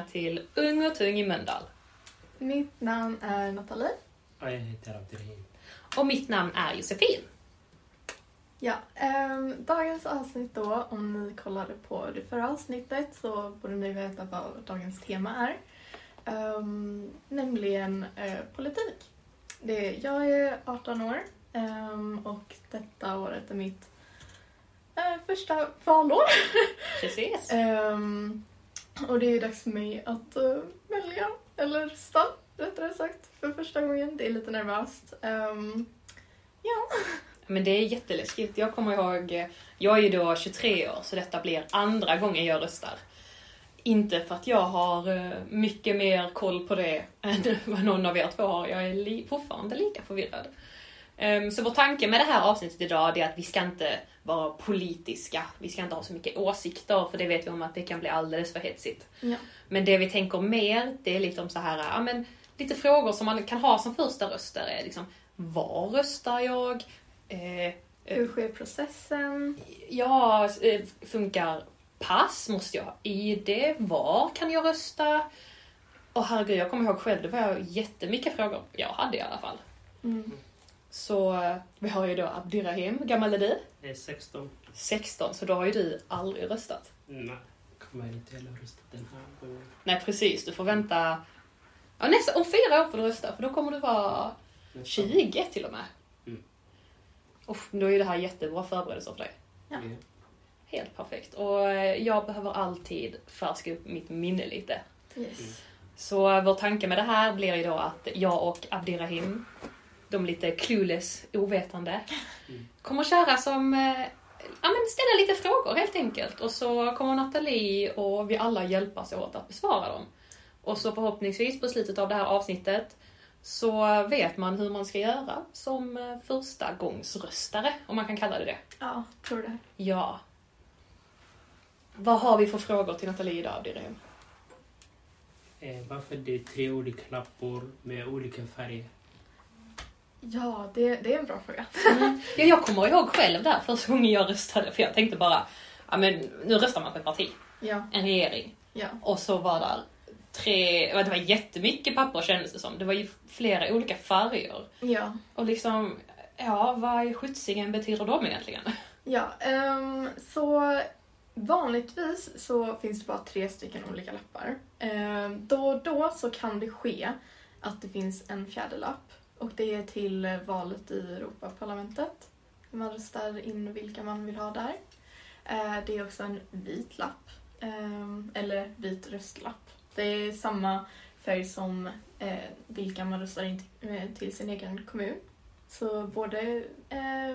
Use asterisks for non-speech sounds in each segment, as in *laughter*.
välkomna till Ung och tung i Mölndal. Mitt namn är Nathalie. Ja, jag heter Abderrahim. Och mitt namn är Josefin. Ja, ehm, dagens avsnitt då, om ni kollade på det förra avsnittet så borde ni veta vad dagens tema är. Ehm, nämligen eh, politik. Det, jag är 18 år ehm, och detta året är mitt eh, första valår. Precis. *laughs* Ehm, och det är dags för mig att uh, välja, eller rösta rättare sagt, för första gången. Det är lite nervöst. Um, ja. Men det är jätteläskigt. Jag kommer ihåg, eh, jag är ju då 23 år så detta blir andra gången jag röstar. Inte för att jag har eh, mycket mer koll på det *laughs* än vad någon av er två har. Jag är li- fortfarande lika förvirrad. Ehm, Så vår tanke med det här avsnittet idag är att vi ska inte vara politiska. Vi ska inte ha så mycket åsikter för det vet vi om att det kan bli alldeles för hetsigt. ja. Men det vi tänker mer, det är liksom så här, ja men lite frågor som man kan ha som första röstare. Liksom, var röstar jag? Eh, Hur sker processen? ja, eh, funkar pass? Måste jag ha ID? Var kan jag rösta? Och herregud, jag kommer ihåg själv, det var jättemycket frågor jag hade i alla fall. Mm. Så vi har ju då Abdirahim, hur gammal är du? Jag är 16. 16, så då har ju du aldrig röstat. Nej, kommer inte heller rösta den här gången. Nej precis, du får vänta ja, nästa, om fyra år får du rösta för då kommer du vara Nästan. 20 till och med. Mm. Uff, då är ju det här jättebra förberedelser för dig. Ja. Ja. Helt perfekt. Och jag behöver alltid färska upp mitt minne lite. Yes. Så eh, vår tanke med det här blir ju då att jag och Abdirahim, de lite clueless, ovetande, Mm. kommer köra som eh, Ja men ställa lite frågor helt enkelt och så kommer Nathalie och vi alla hjälpas åt att besvara dem. Och så förhoppningsvis på slutet av det här avsnittet så vet man hur man ska göra som eh, första gångsröstare, om man kan kalla det det. Ja, tror det. Ja. Vad har vi för frågor till Nathalie idag, Abdirahim? Eh, varför det är tre olika lappor med olika färger? Ja, det, det är en bra fråga. Ja, jag kommer ihåg själv där första gången jag röstade, för jag tänkte bara, ja men nu röstar man på ett parti, Ja, en regering. ja. Och så var där tre, det var jättemycket papper kändes det som. Det var ju flera olika färger. Ja, Och liksom, ja vad i skjutsingen betyder de egentligen? ja. ehm, så vanligtvis så finns det bara tre stycken olika lappar. Ehm, då och då så kan det ske att det finns en fjärde lapp och det är till eh, valet i Europaparlamentet. Man röstar in vilka man vill ha där. Eh, det är också en vit lapp, ehm, eller vit röstlapp. Det är samma färg som eh, vilka man röstar in till, sin egen kommun. Så både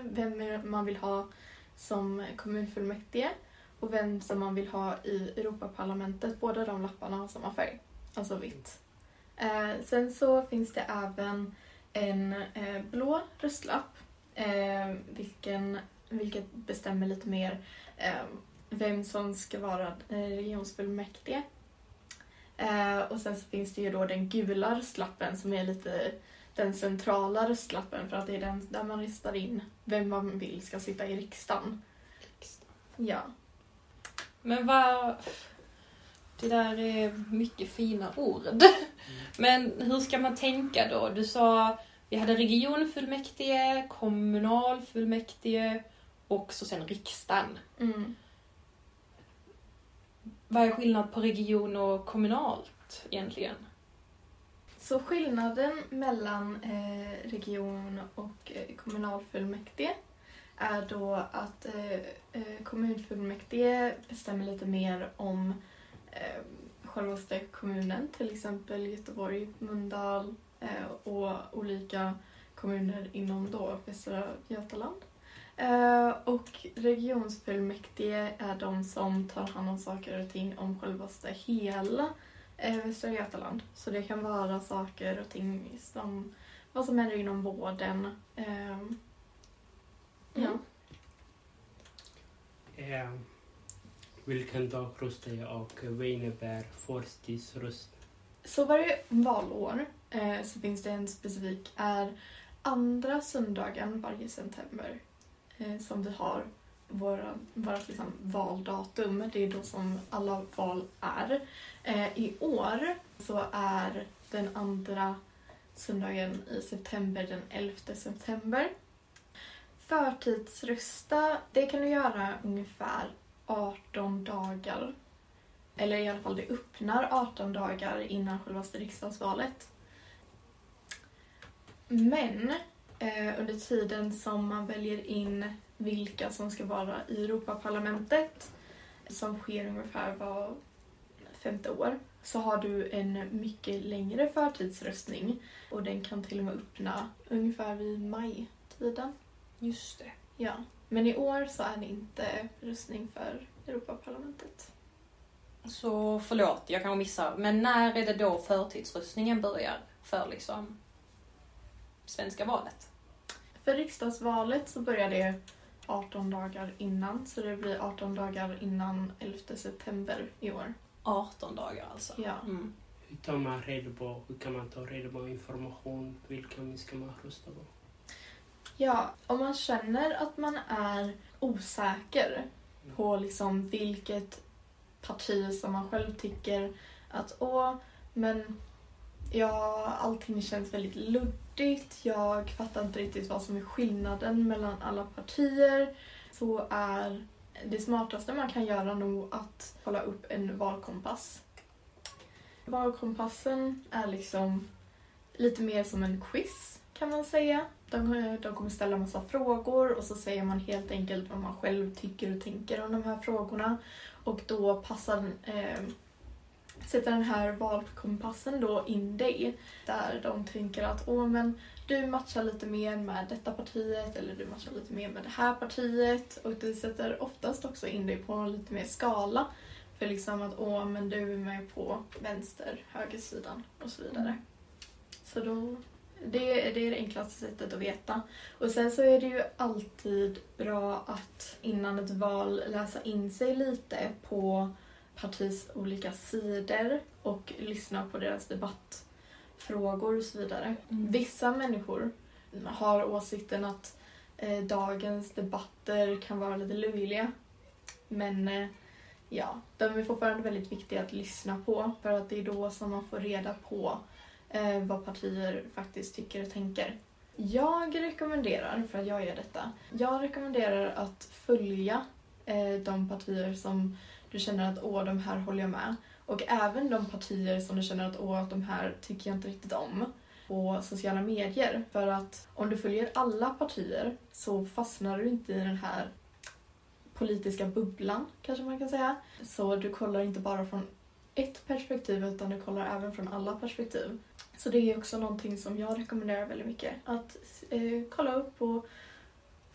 vem man vill ha som kommunfullmäktige och vem som man vill ha i Europaparlamentet, båda de lapparna har samma färg, alltså vitt. Sen så finns det även en eh, blå röstlapp, eh, vilken, vilket bestämmer lite mer eh, vem som ska vara eh, regionsfullmäktige. Eh, och sen så finns det ju då den gula röstlappen som är lite den centrala röstlappen för att det är den där man röstar in vem man vill ska sitta i riksdagen. Ja. Men vad... Det där är mycket fina ord. Men hur ska man tänka då? Du sa vi hade regionfullmäktige, kommunalfullmäktige och så sen riksdagen. Mm. Vad är skillnad på region och kommunalt egentligen? Så skillnaden mellan eh, region och eh, kommunalfullmäktige är då att eh, kommunfullmäktige bestämmer lite mer om eh, självaste kommunen, till exempel Göteborg, Mölndal eh, och olika kommuner inom då Västra Götaland. Eh, och regionsfullmäktige är de som tar hand om saker och ting om självaste hela eh, Västra Götaland. Så det kan vara saker och ting som vad som händer inom vården. Eh, ja. Mm. Ehm, vilken dag röstar jag och vad innebär förstidsröst? Så varje valår eh, så finns det en specifik, är andra söndagen varje september eh, som vi har våra, vårt liksom valdatum. Det är då som alla val är. Eh, I år så är den andra söndagen i september den 11 september. Förtidsrösta, det kan du göra ungefär 18 dagar. Eller i alla fall det öppnar 18 dagar innan självaste riksdagsvalet. Men eh, under tiden som man väljer in vilka som ska vara i Europaparlamentet som sker ungefär var femte år så har du en mycket längre förtidsröstning och den kan till och med öppna ungefär vid majtiden. Just det. Ja, men i år så är det inte röstning för Europaparlamentet. Så förlåt, jag kanske missar. Men när är det då förtidsröstningen börjar för liksom svenska valet? För riksdagsvalet så börjar det 18 dagar innan, så det blir 18 dagar innan 11 september i år. 18 dagar alltså. Ja. Mm. Hur tar man reda på, hur kan man ta reda på information? Vilka ska man rösta på? Ja, om man känner att man är osäker på liksom vilket parti som man själv tycker att åh, men ja, allting känns väldigt luddigt. Jag fattar inte riktigt vad som är skillnaden mellan alla partier. Så är det smartaste man kan göra nog att kolla upp en valkompass. Valkompassen är liksom lite mer som en quiz kan man säga. De, de kommer ställa massa frågor och så säger man helt enkelt vad man själv tycker och tänker om de här frågorna. Och då passar, eh, sätter den här valkompassen då in dig där de tänker att åh men du matchar lite mer med detta partiet eller du matchar lite mer med det här partiet och det sätter oftast också in dig på en lite mer skala för liksom att åh men du är med på vänster, högersidan och så vidare. Så då, det, det är det enklaste sättet att veta. Och sen så är det ju alltid bra att innan ett val läsa in sig lite på partis olika sidor och lyssna på deras debattfrågor och så vidare. Mm. Vissa människor har åsikten att eh, dagens debatter kan vara lite löjliga. Men eh, ja, de är fortfarande väldigt viktiga att lyssna på för att det är då som man får reda på eh, vad partier faktiskt tycker och tänker. Jag rekommenderar, för att jag gör detta, jag rekommenderar att följa eh, de partier som du känner att åh, de här håller jag med. Och även de partier som du känner att åh, de här tycker jag inte riktigt om på sociala medier. För att om du följer alla partier så fastnar du inte i den här politiska bubblan, kanske man kan säga. Så du kollar inte bara från ett perspektiv utan du kollar även från alla perspektiv. Så det är också någonting som jag rekommenderar väldigt mycket. Att eh, kolla upp och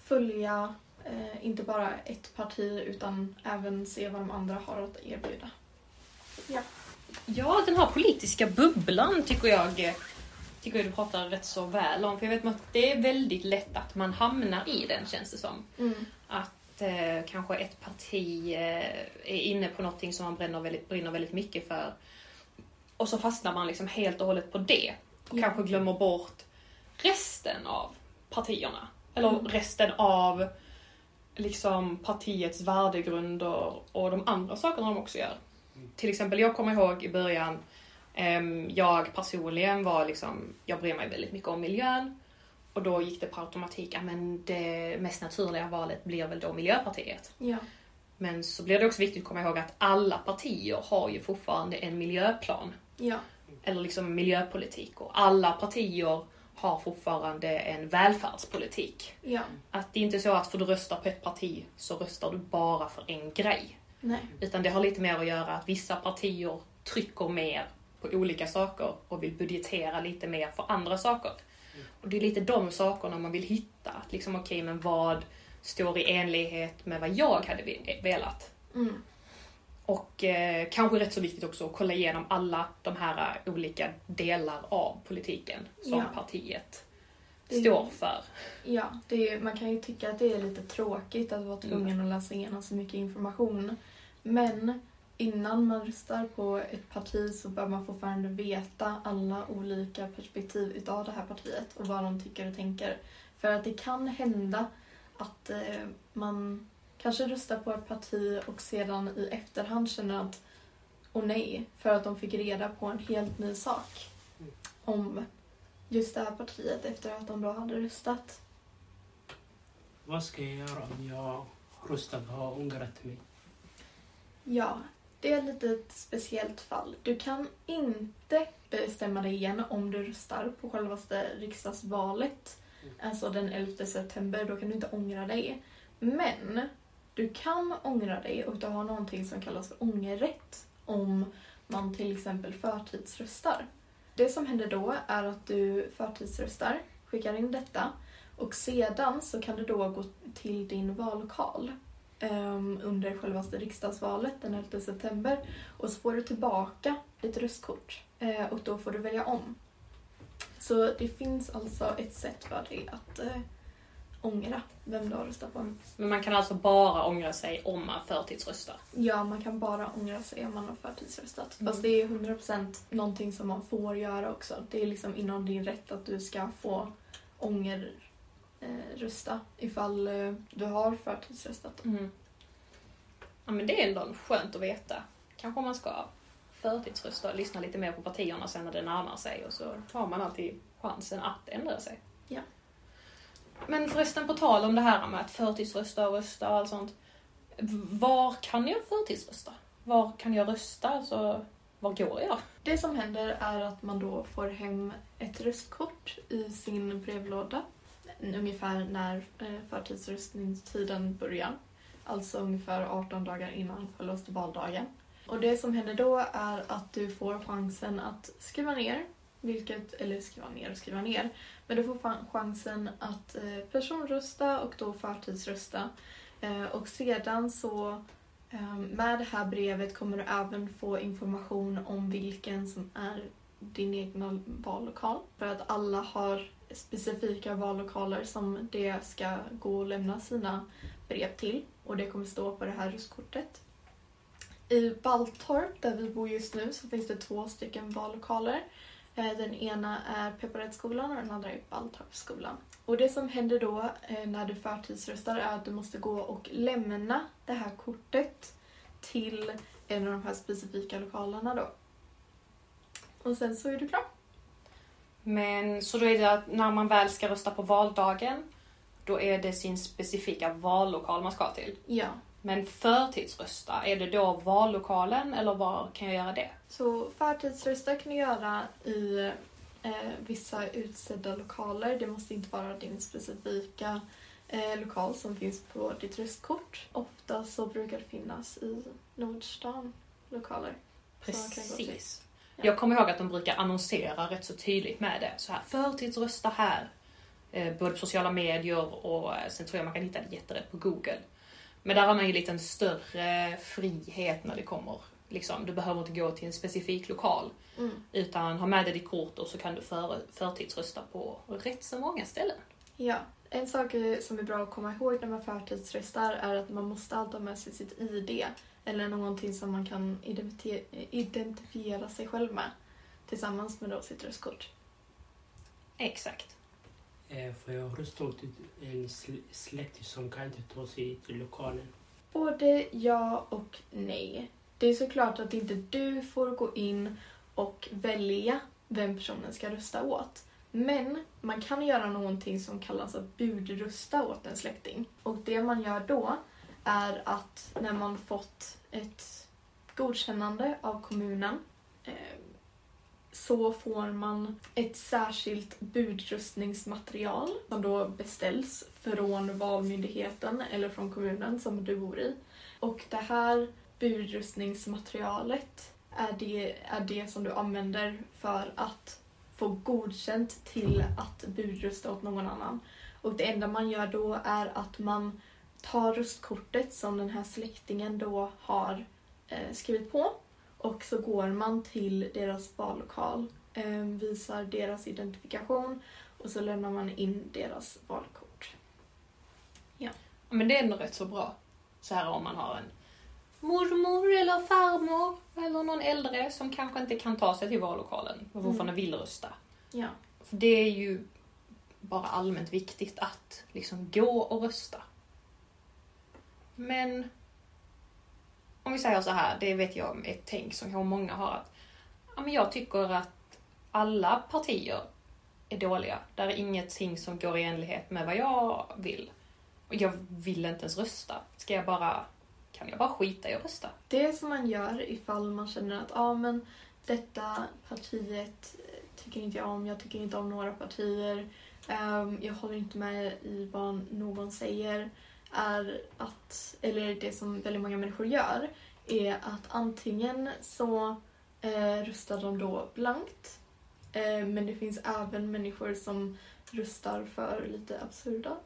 följa eh, inte bara ett parti utan även se vad de andra har att erbjuda. Ja, den här politiska bubblan tycker jag tycker jag du pratar rätt så väl om. För jag vet att det är väldigt lätt att man hamnar i den känns det som. Mm. Att eh, kanske ett parti eh, är inne på någonting som man brinner väldigt, brinner väldigt mycket för. Och så fastnar man liksom helt och hållet på det. Och Ja. kanske glömmer bort resten av partierna. Eller Mm. resten av liksom partiets värdegrunder och de andra sakerna de också gör. Till exempel, jag kommer ihåg i början, ehm, jag personligen var liksom, jag bryr mig väldigt mycket om miljön. Och då gick det på automatik, ja men det mest naturliga valet blir väl då Miljöpartiet. Ja. Men så blir det också viktigt att komma ihåg att alla partier har ju fortfarande en miljöplan. Ja. Eller liksom miljöpolitik. Och alla partier har fortfarande en välfärdspolitik. Ja. Att det är inte så att för du röstar på ett parti så röstar du bara för en grej. Nej. Utan det har lite mer att göra att vissa partier trycker mer på olika saker och vill budgetera lite mer för andra saker. Och det är lite de sakerna man vill hitta. Att Liksom, okej, men vad står i enlighet med vad jag hade ve- velat? Mm. Och eh, kanske rätt så viktigt också att kolla igenom alla de här eh, olika delar av politiken som Ja. partiet Det- står för. Ja, det är, man kan ju tycka att det är lite tråkigt att vara tvungen att läsa igenom så mycket information. Men innan man röstar på ett parti så bör man fortfarande veta alla olika perspektiv utav det här partiet och vad de tycker och tänker. För att det kan hända att eh, man kanske röstar på ett parti och sedan i efterhand känner att åh nej, för att de fick reda på en helt ny sak om just det här partiet efter att de då hade röstat. Vad ska jag göra om jag och har ångrat mig? Ja, det är ett litet speciellt fall. Du kan inte bestämma dig igen om du röstar på självaste riksdagsvalet, Mm. alltså den 11 september. Då kan du inte ångra dig. Men du kan ångra dig och du har någonting som kallas för ångerrätt om man till exempel förtidsröstar. Det som händer då är att du förtidsröstar, skickar in detta och sedan så kan du då gå till din vallokal um, under självaste riksdagsvalet den 11 september och så får du tillbaka ditt röstkort uh, och då får du välja om. Så det finns alltså ett sätt för dig att uh, ångra vem du har röstat på. Men man kan alltså bara ångra sig om man förtidsröstar. Ja, man kan bara ångra sig om man har förtidsröstat. Mm. Fast det är 100% någonting som man får göra också. Det är liksom inom din rätt att du ska få ångerrösta eh, rösta ifall eh, du har förtidsröstat. Mm. Ja men det är ändå skönt att veta. Kanske man ska förtidsrösta och lyssna lite mer på partierna sen när det närmar sig och så har man alltid chansen att ändra sig. Ja. Men förresten på tal om det här med att förtidsrösta och rösta och allt sånt. Var kan jag förtidsrösta? Var kan jag rösta? Alltså, var går jag? Det som händer är att man då får hem ett röstkort i sin brevlåda ungefär när eh, förtidsröstningstiden börjar. Alltså ungefär 18 dagar innan självaste valdagen. Och det som händer då är att du får chansen att skriva ner, vilket, eller skriva ner och skriva ner, men du får chansen att eh, personrösta och då förtidsrösta. Eh, och sedan så ehm, med det här brevet kommer du även få information om vilken som är din egna vallokal. För att alla har specifika vallokaler som det ska gå och lämna sina brev till. Och det kommer stå på det här röstkortet. I Baltorp, där vi bor just nu, så finns det två stycken vallokaler. Eh, Den ena är Pepparättsskolan och den andra är Baltorpsskolan. Och det som händer då eh, när du förtidsröstar är att du måste gå och lämna det här kortet till en av de här specifika lokalerna då. Och sen så är du klar. Men så då är det att när man väl ska rösta på valdagen, då är det sin specifika vallokal man ska till. Ja. Men förtidsrösta, är det då vallokalen eller var kan jag göra det? Så förtidsrösta kan du göra i eh, vissa utsedda lokaler. Det måste inte vara din specifika eh, lokal som finns på ditt röstkort. Ofta så brukar det finnas i Nordstan lokaler. Precis. Ja. Jag kommer ihåg att de brukar annonsera rätt så tydligt med det. Så här, förtidsrösta här. Eh, både på sociala medier och eh, sen tror jag man kan hitta det jätterätt på Google. Men där har man ju lite en större frihet när det kommer. Liksom, du behöver inte gå till en specifik lokal. Mm. Utan ha med dig ditt kort och så kan du för, förtidsrösta på rätt så många ställen. Ja, en sak som är bra att komma ihåg när man förtidsröstar är att man måste alltid ha med sig sitt ID eller någonting som man kan identifiera sig själv med tillsammans med då sitt röstkort. Exakt. Eh, för jag rösta åt en släkting som kan inte ta sig till lokalen? Både ja och nej. Det är såklart att inte du får gå in och välja vem personen ska rösta åt. Men man kan göra någonting som kallas att budrösta åt en släkting. Och det man gör då är att när man fått ett godkännande av kommunen eh, så får man ett särskilt budröstningsmaterial som då beställs från Valmyndigheten eller från kommunen som du bor i. Och det här budröstningsmaterialet är det, är det som du använder för att få godkänt till att budrösta åt någon annan. Och det enda man gör då är att man tar röstkortet som den här släktingen då har eh, skrivit på och så går man till deras vallokal, eh, visar deras identifikation och så lämnar man in deras valkort. Ja, Men det är ändå rätt så bra. Så här om man har en mormor eller farmor eller någon äldre som kanske inte kan ta sig till vallokalen och fortfarande vill rösta. Ja. För det är ju bara allmänt viktigt att liksom gå och rösta. Men om vi säger så här, det vet jag om ett tänk som kanske många har att ja, men jag tycker att alla partier är dåliga. Där är ingenting som går i enlighet med vad jag vill. Och jag vill inte ens rösta. Ska jag bara, kan jag bara skita i att rösta? Det som man gör ifall man känner att ah, men detta partiet tycker inte jag om, jag tycker inte om några partier, um, jag håller inte med i vad någon säger, är att, eller det som väldigt många människor gör, är att antingen så eh, röstar de då blankt, eh, men det finns även människor som röstar för lite absurda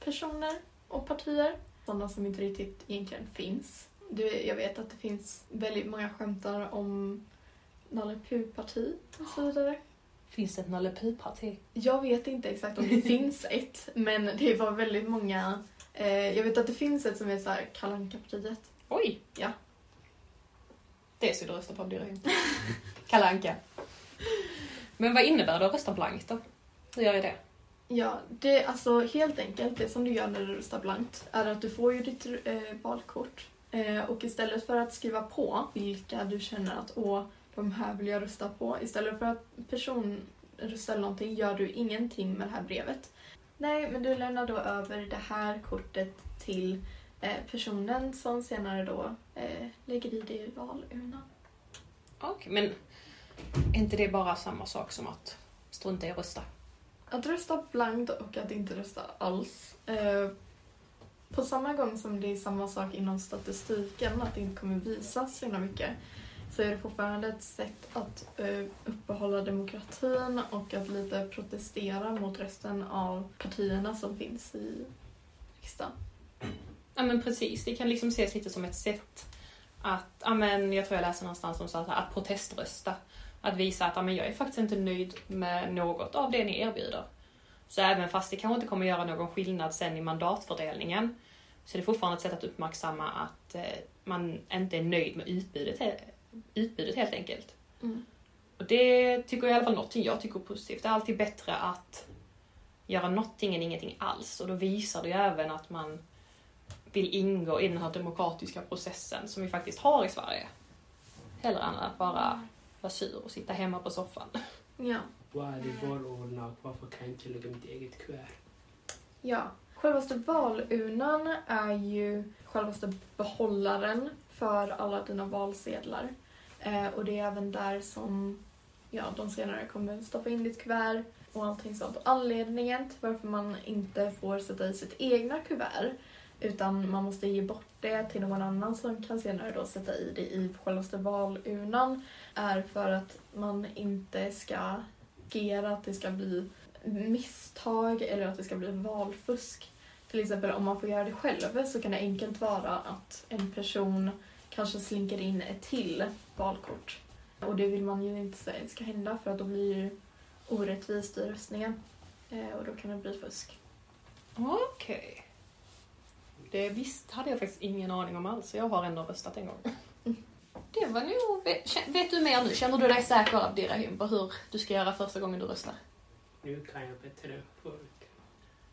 personer och partier. Sådana som inte riktigt egentligen finns. Du, jag vet att det finns väldigt många skämtar om Nalle Puh-parti och så vidare. Finns det ett Nalle Puh-parti? Jag vet inte exakt om det *laughs* finns ett, men det var väldigt många... Eh, jag vet att det finns ett som är så här Kalle Anka-partiet. Oj! Ja. Det ska du rösta på, blir det inte. Kalle Anka. Men vad innebär det att rösta blankt då? Hur gör jag det? Ja, det alltså helt enkelt, det som du gör när du röstar blankt är att du får ju ditt eh, valkort eh, och istället för att skriva på vilka du känner att åh, de här vill jag rösta på, istället för att personrösta eller någonting gör du ingenting med det här brevet. Nej, men du lämnar då över det här kortet till eh, personen som senare då eh, lägger i det i valurnan. Okej, men är inte det bara samma sak som att strunta i att rösta? Att rösta blankt och att inte rösta alls. Eh, på samma gång som det är samma sak inom statistiken, att det inte kommer visas så himla mycket, så är det fortfarande ett sätt att eh, uppehålla demokratin och att lite protestera mot resten av partierna som finns i riksdagen. Ja men precis, det kan liksom ses lite som ett sätt att, ja men jag tror jag läste någonstans som sa att proteströsta. Att visa att ja, men jag är faktiskt inte nöjd med något av det ni erbjuder. Så även fast det kanske inte kommer göra någon skillnad sen i mandatfördelningen så är det fortfarande ett sätt att uppmärksamma att eh, man inte är nöjd med utbudet, eh, utbudet helt enkelt. Mm. Och det tycker jag i alla fall någonting jag tycker är positivt. Det är alltid bättre att göra någonting än ingenting alls. Och då visar det ju även att man vill ingå i den här demokratiska processen som vi faktiskt har i Sverige. Hellre än att bara vara sur och sitta hemma på soffan. *laughs* Ja. Vad är det valurna och varför kan jag inte lägga mitt eget kuvert? Ja. Självaste valurnan är ju självaste behållaren för alla dina valsedlar. Eh, och det är även där som ja, de senare kommer stoppa in ditt kuvert och allting sånt. Och anledningen till varför man inte får sätta i sitt egna kuvert utan man måste ge bort det till någon annan som kan senare då sätta i det i självaste valurnan är för att man inte ska agera att det ska bli misstag eller att det ska bli valfusk. Till exempel om man får göra det själv så kan det enkelt vara att en person kanske slinker in ett till valkort. Och det vill man ju inte ska hända för att då blir det orättvist i röstningen. Eh, och då kan det bli fusk. Okej. Det visst hade jag faktiskt ingen aning om alls. Jag har ändå röstat en gång. *laughs* Det var nog... Vet, vet du mer nu? Känner du dig säker av Dirahim på hur du ska göra första gången du röstar? Nu kan jag bättre förut.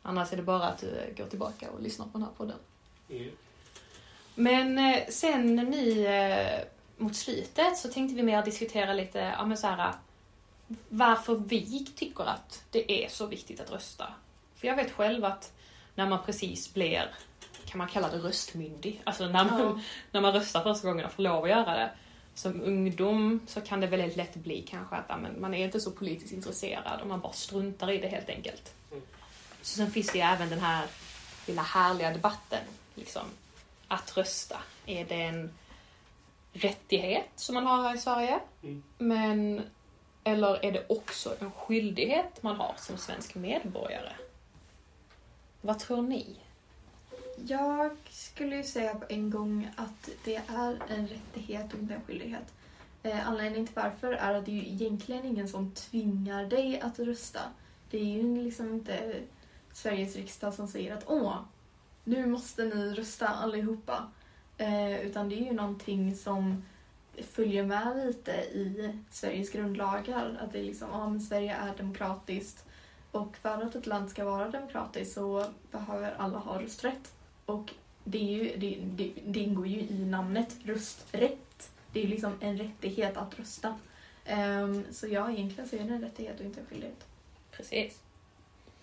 Annars är det bara att du går tillbaka och lyssnar på den här podden. Ja. Men eh, sen nu eh, mot slutet så tänkte vi mer diskutera lite, ja men så här, varför vi tycker att det är så viktigt att rösta. För jag vet själv att när man precis blir, kan man kalla det röstmyndig, alltså när man, Ja. *laughs* när man röstar första gången och får lov att göra det. Som ungdom så kan det väldigt lätt bli kanske att ja, men man är inte så politiskt intresserad och man bara struntar i det helt enkelt. Mm. Så sen finns det ju även den här lilla härliga debatten. Liksom, att rösta. Är det en rättighet som man har här i Sverige? Mm. Men, eller är det också en skyldighet man har som svensk medborgare? Vad tror ni? Jag skulle ju säga på en gång att det är en rättighet och inte en skyldighet. Eh, anledningen till varför är att det är ju egentligen ingen som tvingar dig att rösta. Det är ju liksom inte Sveriges riksdag som säger att åh, nu måste ni rösta allihopa. Eh, utan det är ju någonting som följer med lite i Sveriges grundlagar. Att det är liksom, ja men Sverige är demokratiskt och för att ett land ska vara demokratiskt så behöver alla ha rösträtt. Och det, är ju, det, det, det ingår ju i namnet rösträtt. Det är ju liksom en rättighet att rösta. Um, så ja, egentligen så är det en rättighet och inte en skyldighet. Precis.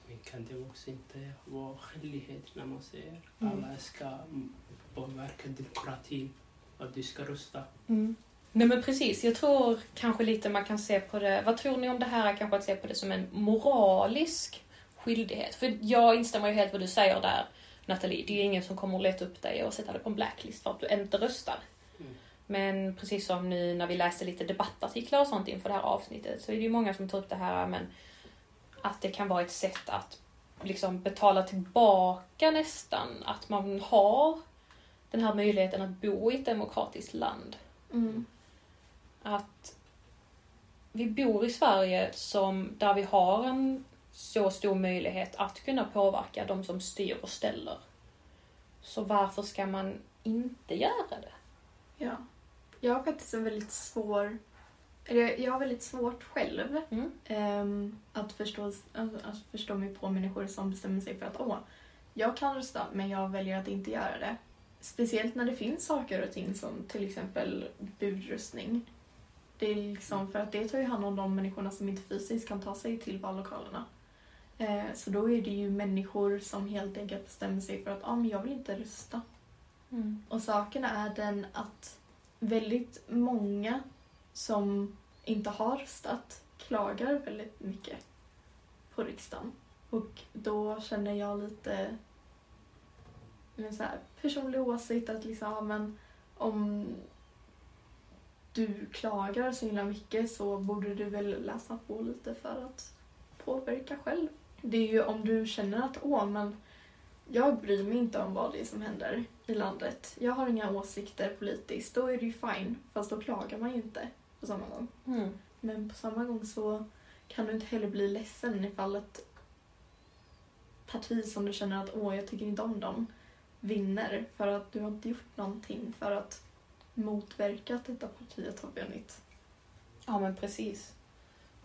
Men kan det också inte vara skyldighet när man säger Mm. alla ska påverka demokratin, att du ska rösta? Mm. Nej men precis, jag tror kanske lite man kan se på det, vad tror ni om det här kanske att se på det som en moralisk skyldighet? För jag instämmer ju helt vad du säger där Nathalie, det är ingen som kommer att leta upp dig och sätta dig på en blacklist för att du inte röstar. Mm. Men precis som nu när vi läste lite debattartiklar och sånt inför det här avsnittet så är det ju många som tar upp det här men att det kan vara ett sätt att liksom betala tillbaka nästan, att man har den här möjligheten att bo i ett demokratiskt land Mm. att vi bor i Sverige som, där vi har en så stor möjlighet att kunna påverka de som styr och ställer. Så varför ska man inte göra det? Ja. Jag har faktiskt en väldigt svår... Jag har väldigt svårt själv Mm. ehm, att, förstå, att, att förstå mig på människor som bestämmer sig för att åh, jag kan rösta men jag väljer att inte göra det. Speciellt när det finns saker och ting som till exempel budröstning. Det är liksom för att det tar ju hand om de människorna som inte fysiskt kan ta sig till vallokalerna. Eh, så då är det ju människor som helt enkelt bestämmer sig för att ah, men jag vill inte rösta. Mm. Och saken är den att väldigt många som inte har röstat klagar väldigt mycket på riksdagen. Och då känner jag lite en så här personlig åsikt att liksom, men om du klagar så himla mycket så borde du väl läsa på lite för att påverka själv. Det är ju om du känner att åh, men jag bryr mig inte om vad det är som händer i landet. Jag har inga åsikter politiskt. Då är det ju fine. Fast då klagar man ju inte på samma gång. Mm. Men på samma gång så kan du inte heller bli ledsen ifall ett parti som du känner att åh, jag tycker inte om dem vinner för att du har inte gjort någonting för att motverka att detta partiet har vunnit. Ja men precis.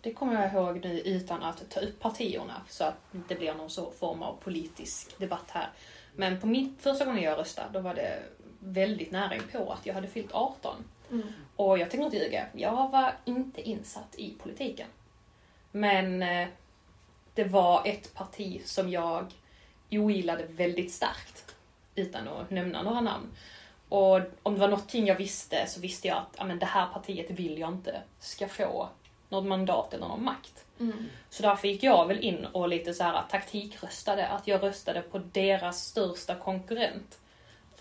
Det kommer jag ihåg nu utan att ta upp partierna så att det inte blir någon så form av politisk debatt här. Men på mitt första gången jag röstade då var det väldigt nära på att jag hade fyllt 18. Mm. Och jag tänker inte ljuga, jag var inte insatt i politiken. Men eh, det var ett parti som jag ogillade väldigt starkt, utan att nämna några namn. Och om det var någonting jag visste så visste jag att ja, men det här partiet vill jag inte ska få något mandat eller någon makt. Mm. Så därför gick jag väl in och lite så här taktikröstade, att jag röstade på deras största konkurrent.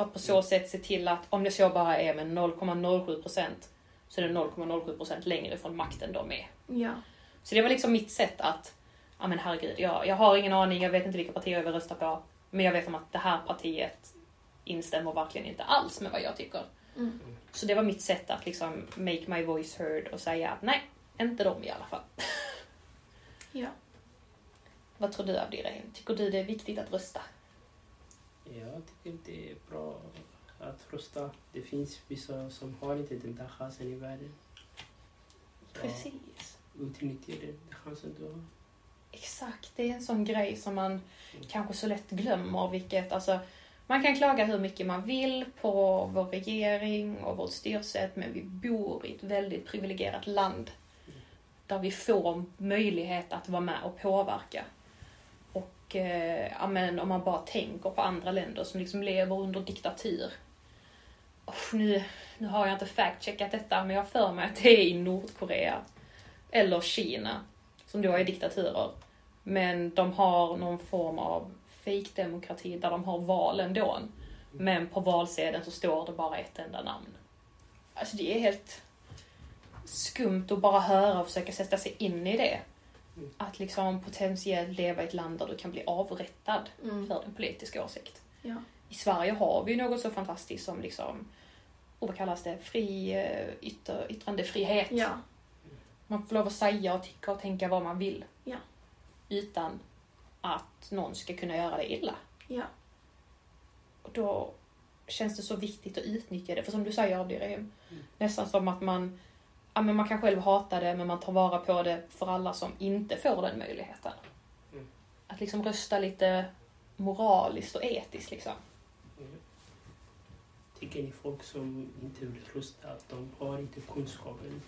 För att på så sätt se till att om det så bara är med 0,07 procent så är det 0,07 procent längre från makten de är. Ja. Så det var liksom mitt sätt att, ja men herregud, jag, jag har ingen aning, jag vet inte vilka partier jag vill rösta på. Men jag vet om att det här partiet instämmer verkligen inte alls med vad jag tycker. Mm. Så det var mitt sätt att liksom make my voice heard och säga att nej, inte de i alla fall. Ja. *laughs* Vad tror du Abdirahim? Tycker du det är viktigt att rösta? Jag tycker det är bra att rösta. Det finns vissa som har inte den där chansen i världen. Så Precis. Utnyttja den chansen du har. Exakt, det är en sån grej som man kanske så lätt glömmer. Vilket, alltså, man kan klaga hur mycket man vill på vår regering och vårt styrssätt, men vi bor i ett väldigt privilegierat land där vi får möjlighet att vara med och påverka. Och eh, amen, om man bara tänker på andra länder som liksom lever under diktatur. Oh, nu, nu har jag inte fact-checkat detta, men jag har för mig att det är i Nordkorea eller Kina som då är diktaturer. Men de har någon form av fake-demokrati där de har val ändå. Men på valsedeln så står det bara ett enda namn. Alltså det är helt skumt att bara höra och försöka sätta sig in i det. Mm. Att liksom potentiellt leva i ett land där du kan bli avrättad Mm. för din politiska åsikt. Ja. I Sverige har vi ju något så fantastiskt som liksom, och vad kallas det, fri eh, ytter, yttrandefrihet. Ja. Man får lov att säga och tycka och tänka vad man vill. Ja. Utan att någon ska kunna göra det illa. Ja. Och då känns det så viktigt att utnyttja det. För som du säger Abdirahim, Mm. nästan som att man, ja, men man kan själv hata det men man tar vara på det för alla som inte får den möjligheten. Mm. Att liksom rösta lite moraliskt och etiskt liksom. Mm. Tycker ni folk som inte vill rösta att de har inte kunskapen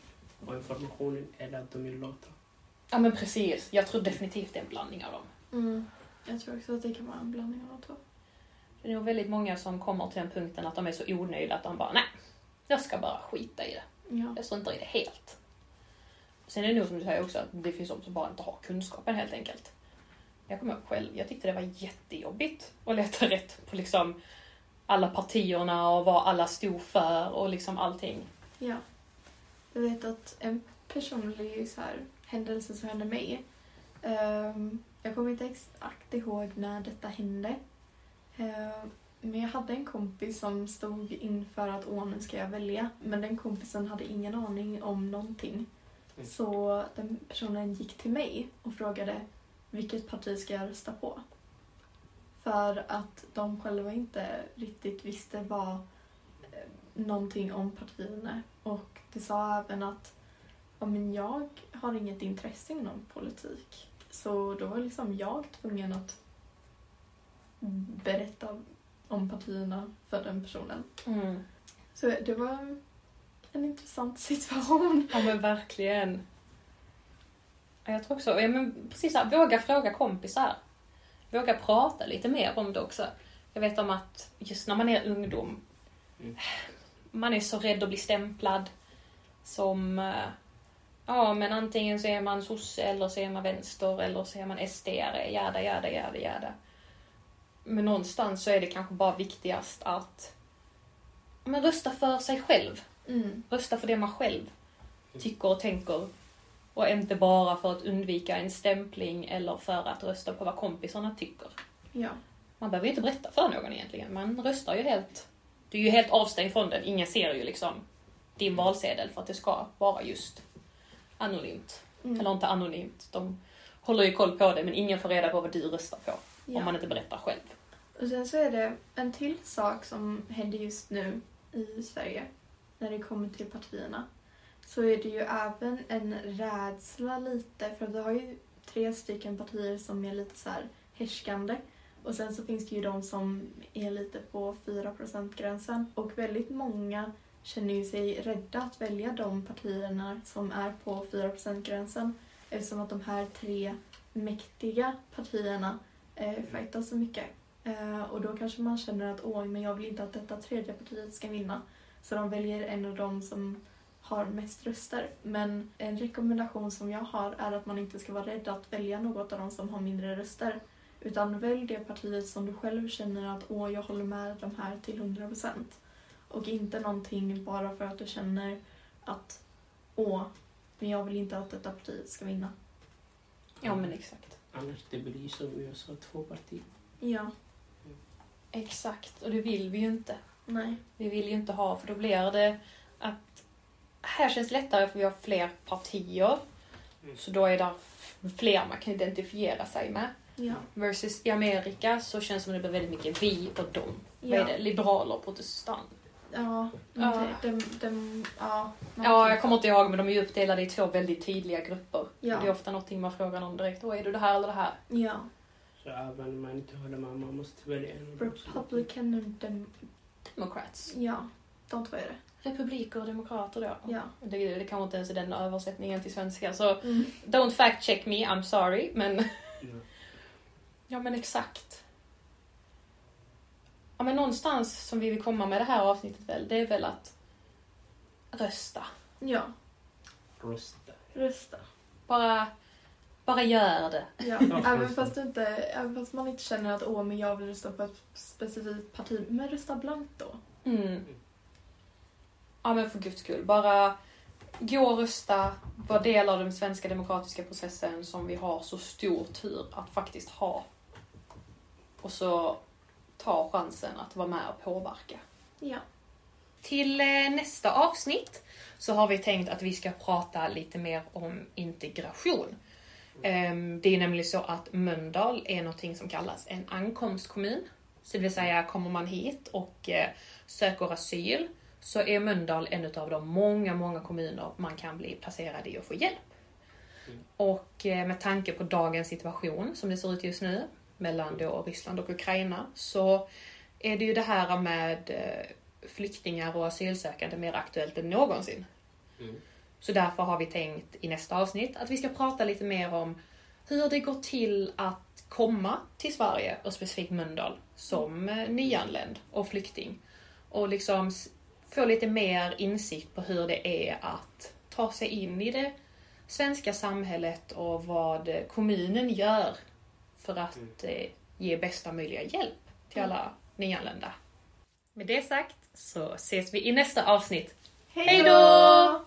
och informationen eller att de är lata? Ja men precis, jag tror definitivt det är en blandning av dem. Mm. Jag tror också att det kan vara en blandning av de två. Det är nog väldigt många som kommer till den punkten att de är så onöjda att de bara, nej, jag ska bara skita i det. Ja. Jag struntar i det helt. Sen är det nog som du säger också att det finns de som bara inte har kunskapen helt enkelt. Jag kommer ihåg själv, jag tyckte det var jättejobbigt att leta *laughs* rätt på liksom alla partierna och vad alla stod för och liksom allting. ja. Jag vet att en personlig så här, händelse som hände mig. ehm, jag kommer inte exakt ihåg när detta hände. Ehm, men jag hade en kompis som stod inför att åh, nu ska jag välja. Men den kompisen hade ingen aning om någonting. Mm. Så den personen gick till mig och frågade vilket parti ska jag rösta på? För att de själva inte riktigt visste vad eh, någonting om partierna. Och det sa även att ja, men jag har inget intresse inom politik. Så då var liksom jag tvungen att berätta om partierna för den personen. Mm. Så det var en intressant situation. Ja men verkligen. Ja, Jag tror också, ja, men precis så här, våga fråga kompisar. Våga prata lite mer om det också. Jag vet om att just när man är ungdom, Mm. man är så rädd att bli stämplad som, eh, ja men antingen så är man sosse eller så är man vänster eller så är man SD-are, jada jada jada jada. Men någonstans så är det kanske bara viktigast att men rösta för sig själv. Mm. Rösta för det man själv tycker och tänker. Och inte bara för att undvika en stämpling eller för att rösta på vad kompisarna tycker. Ja. Man behöver ju inte berätta för någon egentligen. Man röstar ju helt... Du är ju helt avstängd från den. Ingen ser ju liksom din valsedel för att det ska vara just anonymt. Mm. Eller inte anonymt. De håller ju koll på det men ingen får reda på vad du röstar på. Ja. Om man inte berättar själv. Och sen så är det en till sak som händer just nu i Sverige när det kommer till partierna. Så är det ju även en rädsla lite för vi har ju tre stycken partier som är lite så här härskande. Och sen så finns det ju de som är lite på 4% gränsen och väldigt många känner ju sig rädda att välja de partierna som är på 4% gränsen eftersom att de här tre mäktiga partierna eh, fightar så mycket. Eh, och då kanske man känner att åh, men jag vill inte att detta tredje partiet ska vinna. Så de väljer en av dem som har mest röster. Men en rekommendation som jag har är att man inte ska vara rädd att välja något av de som har mindre röster. Utan välj det partiet som du själv känner att åh, jag håller med de här till 100%. Och inte någonting bara för att du känner att åh, men jag vill inte att detta partiet ska vinna. Ja men exakt. Annars det blir som USA, två partier. Ja, Exakt. Och det vill vi ju inte. nej. Vi vill ju inte ha, för då blir det att här känns lättare för vi har fler partier. Mm. Så då är det fler man kan identifiera sig med. Ja. Versus i Amerika så känns det som det blir väldigt mycket vi och dem. Vad Ja. är det? Liberaler och protestant. Ja, Ja. de, de, de, ja, Ja, jag kommer inte ihåg men de är uppdelade i två väldigt tydliga grupper. Ja. Det är ofta någonting man frågar någon direkt. Åh, är du det här eller det här? Ja, Så även om man inte håller med, man måste välja en Republican och dem, Democrats. ja, de två är det. Republiker och demokrater då. Ja. Det, det kanske inte ens är den översättningen till svenska. Så Mm. don't fact check me, I'm sorry. Men Ja. *laughs* Ja men exakt. Ja men någonstans som vi vill komma med det här avsnittet väl, det är väl att rösta. Ja, Rösta. rösta. Bara, bara gör det. Ja, *laughs* även fast, inte, även fast man inte känner att åh, men jag vill rösta på ett specifikt parti, men rösta blankt då. Mm. Ja men för guds skull, bara gå och rösta, var del av den svenska demokratiska processen som vi har så stor tur att faktiskt ha. Och så ta chansen att vara med och påverka. Ja. Till eh, nästa avsnitt så har vi tänkt att vi ska prata lite mer om integration. Ehm, Det är nämligen så att Mölndal är någonting som kallas en ankomstkommun. Så det vill säga, kommer man hit och eh, söker asyl så är Mölndal en av de många, många kommuner man kan bli placerad i och få hjälp. Mm. Och eh, med tanke på dagens situation som det ser ut just nu mellan då Ryssland och Ukraina så är det ju det här med eh, flyktingar och asylsökande mer aktuellt än någonsin. Mm. Så därför har vi tänkt i nästa avsnitt att vi ska prata lite mer om hur det går till att komma till Sverige och specifikt Mölndal som eh, nyanländ och flykting. Och liksom få lite mer insikt på hur det är att ta sig in i det svenska samhället och vad eh, kommunen gör för att eh, ge bästa möjliga hjälp till alla nyanlända. Med det sagt så ses vi i nästa avsnitt. Hej då!